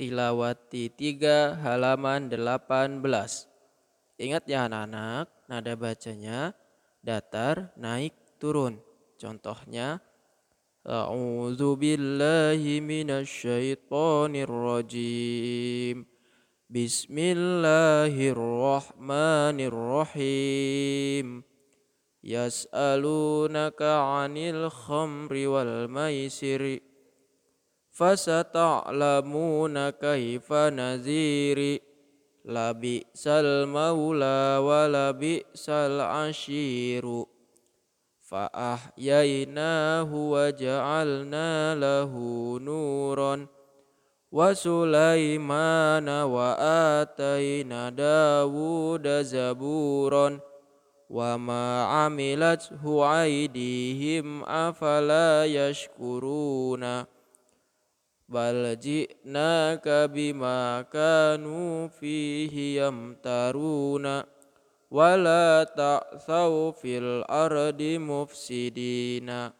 Tilawati 3 halaman 18. Ingat ya anak-anak, nada bacanya datar, naik, turun. Contohnya A'udzu billahi minasyaitonir rajim. Bismillahirrahmanirrahim. Yas'alunaka 'anil khamri wal maisiri fasata'lamuna kaifa naziri labi sal maula wa labi sal ashiru fa ahyainahu wa ja'alna lahu nuran wa sulaimana wa ataina dawuda zaburan wa ma amilathu aidihim afala yashkuruna bal ji'naka bima kanu fihi yamtaruna wala ta'thaw fil ardi mufsidina